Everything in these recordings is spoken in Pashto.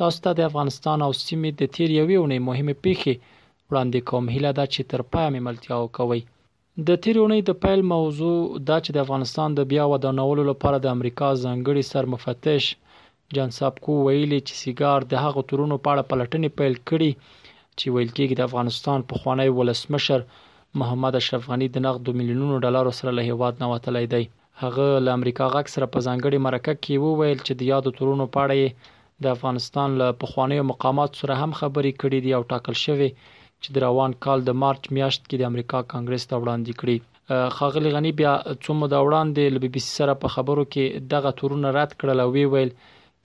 تاسو ته د افغانستان او سیمې د تیر یوې اونۍ مهمې پیښې وړاندې کوم هیله ده چې تر پایه مې ملتیا وکوئ. د تیرې اونۍ د پیل موضوع دا چې د افغانستان د بیا ودانولو لپاره د امریکا ځانګړي سر مفتش جان ساپکو ویلي چې سیګار د هغو تورونو په اړه پلټنې پیل کړي چې ویل کیږي د افغانستان پخوانی ولسمشر محمد اشرف غني د نغدو میلیونونو ډالرو سره له هیواد نه وتلی دی. هغه له امریکا غږ سره په ځانګړې مرکه کې وویل چې د یادو تورونو په اړه یې د افغانستان له پخوانیو مقاماتو سره هم خبرې کړې دي او ټاکل شوې چې د روان کال د مارچ میاشت کې د امریکا کانګرس ته وړاندې کړي. ښاغلي غني بیا څو موده وړاندې له بي بي سي سره په خبرو کې دغه تورونه رد کړل او ویې ویل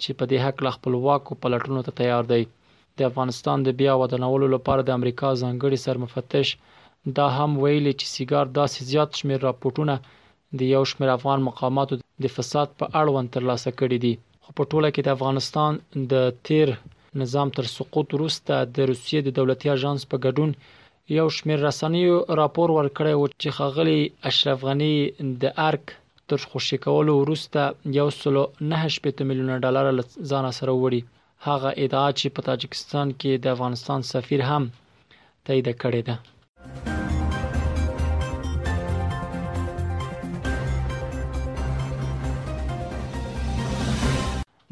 چې په دې هکله خپلواکو پلټنو ته تیار دی. د افغانستان د بیا ودانولو لپاره د امریکا ځانګړي سرمفتش دا هم ویلي چې سیګار داسې زیات شمېر راپورټونه د یو شمېر افغان مقاماتو د فساد په اړوند ترلاسه کړي دي. خو په ټوله کې د افغانستان د تېر نظام تر سقوط وروسته د روسیې د دولتي اژانس په ګډون یو شمېر رسنیو راپور ورکړی و چې ښاغلي اشرف غني د ارګ تر خوشې کولو وروسته یو سلو نهه شپېته میلیونه ډالره له ځانه سره وړي هغه ادعا چې په تاجکستان کې د افغانستان سفیر هم تایید کړې ده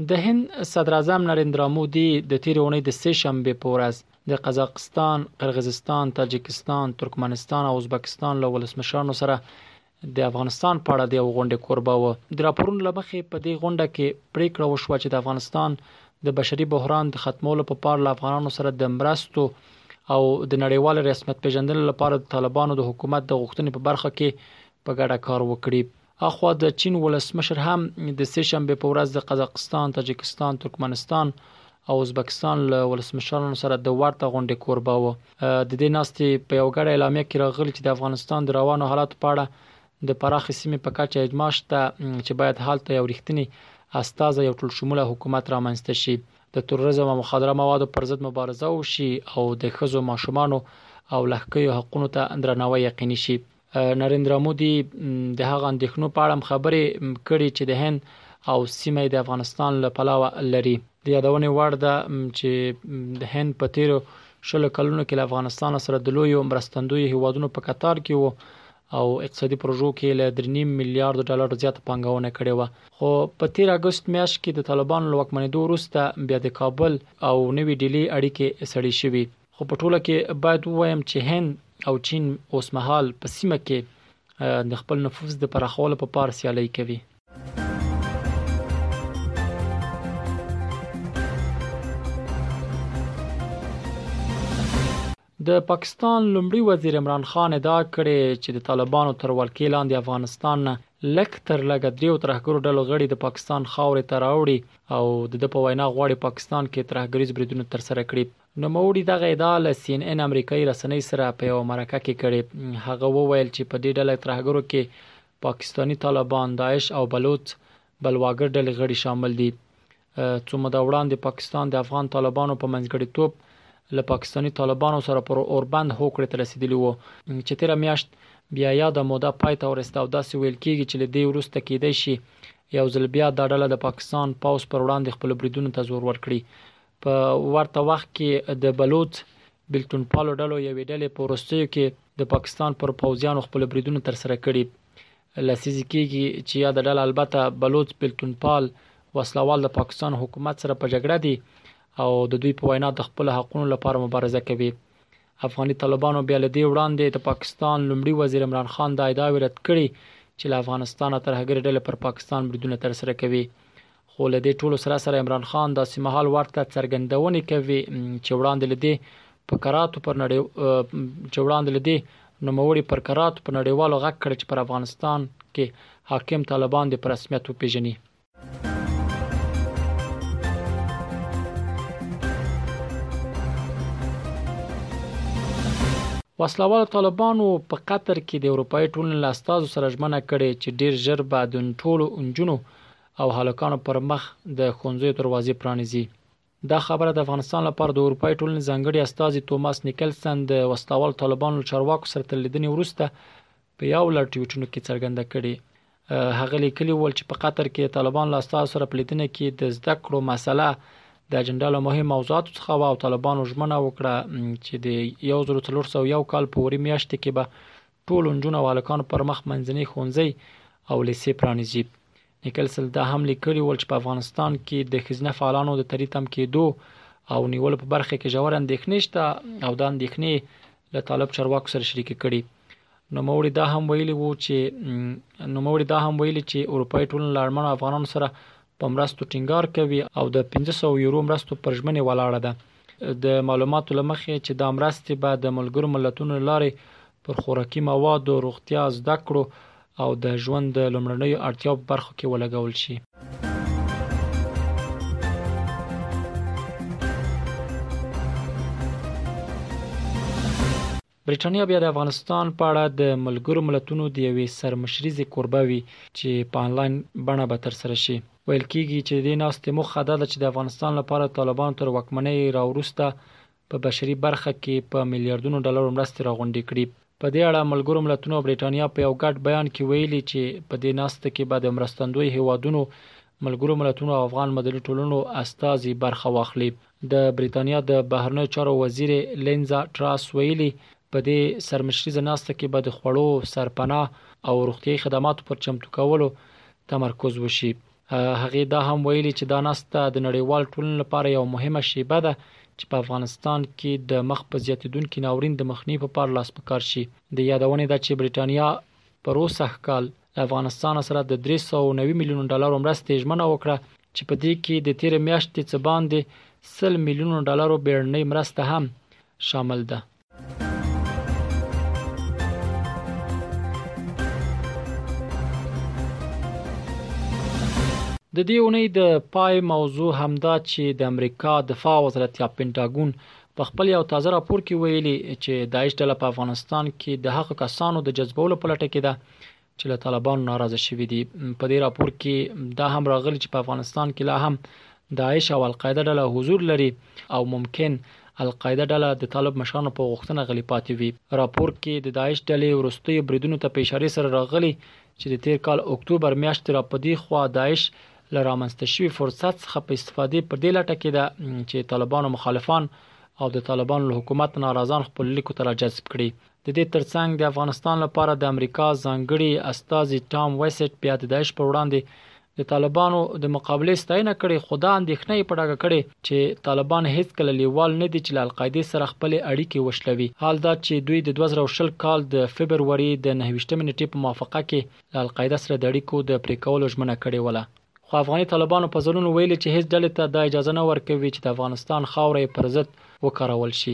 د هند صدر اعظم نریندرا مودي د تیر اونۍ د سه شنبه په ورځ د قزاقستان، قرغیزستان، تاجکستان، ترکمنستان او ازبکستان له ولسمشرانو سره د افغانستان په اړه د یوه غونډې کوربه و. د راپورونو له مخې په دې غونډه کې پرېکړه وشوه چې د افغانستان د بشري بحران د ختمولو په پار له افغانانو سره د مرستو او د نړیوالې رسمیت پېژندنې لپاره د طالبانو د حکومت د غوښتنې په برخه کې په ګډه کار وکړي. اخوا د چین ولسمشر هم د سې شنبې په ورځ د قزاقستان، تاجکستان، ترکمنستان او ازبکستان له ولسمشرانو سره د ورته غونډې کوربه و. د دې ناستې په یوه ګډه اعلامیه کې راغلي چې د افغانستان د روانو حالاتو په اړه د پراخې سیمې په کچه اجماع شته چې باید هلته یو رښتینی، استازی او ټولشموله حکومت رامنځته شي، د ترورېزم او مخدره موادو پر ضد مبارزه وشي او د ښځو، ماشومانو او لښکیو حقونو ته درناوی یقیني شي. نریندرا مودي د هغه اندېښنو په اړه هم خبرې کړې چې د هند او سیمه د افغانستان له پلاوه لري د یادونې وړ ده چې د هند په تیرو شلو کلونو کې له افغانستان سره د لویو مرستندوی هیوادونو په کتار کې وو او اقتصادي پروژو کې له 3.5 میلیارډ ډالر زیات پانګونه کړې و خو په 13 اگست میاشت کې د طالبانو لوکمنېدو وروسته بیا د کابل او نوې ډیلي اړیکې سړې شوې خو په ټوله کې باید ووایم چې هند او چین اوسمهال په سیمه کې د خپل نفوذ د پراخولو په پار سیالي کوي. د پاکستان لومړي وزیر عمران خان ادعا کړې چې د طالبانو تر ولکې لاندې افغانستان نه لږ تر لږه دریو ترهګرو ډلو غړي د پاکستان خاورې ته راوړي او د ده په وینا غواړي پاکستان کې ترهګریز بریدونه ترسره کړي. نوموړي دغه ادعا له سي ان ان امریکايي رسنۍ سره په یوه مرکه کې کړې. هغه وویل چې په دې ډله ترهګرو کې پاکستاني طالبان، داعش او بلوڅ بلواګر ډلې غړي شامل دي. څو موده وړاندې پاکستان د افغان طالبانو په منځګړیتوب له پاکستاني طالبانو سره پر اوربند هوکړې ته رسېدلي وو چې تېره میاشت بیا یاده موده پای ته ورسېده او داسې ویل کېږي چې له دې وروسته کېدای شي یو ځل بیا دا ډله د پاکستان پوځ پر وړاندې خپلو بریدونو ته زور ورکړي. په ورته وخت کې د بلوڅ بېلتونپالو ډلو یوې ډلې په وروستیو کې د پاکستان پر پوځیانو خپل بریدونه ترسره کړي. لسیزې کېږي چې یاده ډله البته بلوڅ بېلتونپال وسله وال د پاکستان حکومت سره په جګړه دي او د دوی په وینا د خپلو حقونو لپاره مبارزه کوي. افغاني طالبانو بیا له دې وړاندې د پاکستان لومړي وزیر عمران خان دا ادعاوې رد کړي چې له افغانستانه ترهګرې ډلې پر پاکستان بریدونه ترسره کوي خو له دې ټولو سره سره عمران خان داسې مهال ورته څرګندونې کوي چې وړاندې له دې په کراتو پر نړۍ چې وړاندې له دې نوموړي پر کراتو په نړیوالو غږ کړی چې پر افغانستان کې حاکم طالبان دې په رسمیت وپیژني وسلوال طالبانو په قطر کې د اروپאי ټولنې لاستازو سره ژمنه کړې چې ډیر ژر به د ټولو انجونو او هلکانو پر مخ د ښونځیو دروازې پرانیزي. دا خبره د افغانستان لپاره د اروپايي ټولنې ځانګړي استازي توماس نیکلسن د وسله والو طالبانو له چارواکو سره تر لیدنې وروسته په یو لړ ټویټونو کې څرګنده کړې. هغه لیکلي ول چې په قطر کې د طالبانو له استازو سره په لیدنه کې د زده کړو مسله د اجنډا له مهمو موضوعاتو څخه وه او طالبانو ژمنه وکړه چې د یو زرو څلور سوه یو کال په وري میاشتې کې به ټولو نجونو او هلکانو پر مخ منځنی ښوونځی او لیسې پرانیزي. نیکلسل دا هم لیکلي ول چې په افغانستان کې د ښځینه فعالانو د تری تم کیدو او نیولو په برخه کې ژورې اندیښنې شته او دا اندیښنې له طالب چارواکو سره شریکې کړي. نوموړي دا هم ویلي وو چې نوموړي دا هم ویلي چې اروپایي ټولنه له اړمنو افغانانو سره په مرستو ټینګار کوي او د پنځه سوه یورو مرستو پر ژمنې ولاړه ده. د معلوماتو له مخې چې دا مرستې به د ملګرو ملتونو له لارې پر خوراکي موادو، روغتیا، زده کړو او د ژوند د لومړنیو اړتیاو په برخو کې ولګول شي. برېټانیا بیا د افغانستان په اړه د ملګرو ملتونو د یوې سرمشریزې کوربه وي چې په انلاین بڼه به ترسره شي. ویل کېږي چې د دې ناستې موخه دا ده چې د افغانستان لپاره د طالبانو تر واکمنۍ راوروسته په بشري برخه کې په میلیاردونو ډالرو مرستې راغونډې کړي. په دې اړه ملګرو ملتونو او برېټانیا په یو ګډ بیان کې ویلي چې په دې ناسته کې به د مرستندوی هېوادونو، ملګرو ملتونو او افغان مدني ټولنو استازي برخه واخلي. د بریتانیا د بهرنیو چارو وزیرې لینزا ټراس ویلي، په دې سرمشریزه ناسته کې به د خوړو، سرپناه او روغتیايي خدماتو پر چمتو کولو تمرکز وشي. هغې دا هم ویلي چې دا ناسته د نړیوال ټولنې لپاره یوه مهمه شیبه ده چې په افغانستان کې د مخ په زیاتیدونکي ناورین د مخنیوي په پار لاس په کار شي. د یادونې ده چې بریتانیا پر اوسږکال له افغانستان سره د 390 میلیونو ډالرو مرستې ژمنه وکړه چې په دې کې د تیر میاشتې څه باندې 100 میلیونو ډالرو بیړنۍ مرسته هم شامل ده. د دې اونۍ د پای موضوع همدا چې د امریکا دفاع وزارت یا پنټاګون په خپل یو تازه راپور کې ویلي چې داعش ډله په افغانستان کې د هغو کسانو د جذبولو په لټه کې ده چې له طالبانو ناراضه شوي دي په دې راپور کې دا هم راغلي چې په افغانستان کې لا هم داعش او القاعده ډله حضور لري او ممکن القاعده ډله د طالب مشرانو په غوښتنه غلي پاتې وي راپور کې د داعش ډلې ورستیو بریدونو ته په اشاره سره راغلي چې د تیر کال اکتوبر میاشتې را پدې خوا داعش له رامنځته شوي فرصت څخه په استفادې پر دې لټه کې ده چې طالبانو مخالفان او د طالبانو له حکومت ناراضان خپل لیکو ته راجذب کړي د دې ترڅنګ د افغانستان لپاره د امریکا ځانګړي استازي ټام ویسټ بیا د داعش پر وړاندې د طالبانو د مقابلې ستاینه کړې خو دا اندېښنه یې په ډاګه کړې چې طالبان هیڅ کله لیوال نه دي چې له القاعدې سره خپل اړیکې وشلوي حال دا چې دوی د 2020 کال د فبروري د 9 نیټې په موافقه کې له القاعده سره د اړیکو د پرې کولو ژمنه کړې وله خو افغاني طالبانو په ځلونو ویلي چې هیڅ ډلې ته دا اجازه نه ورکوي چې د افغانستان خاوره یې پر ضد وکارول شي.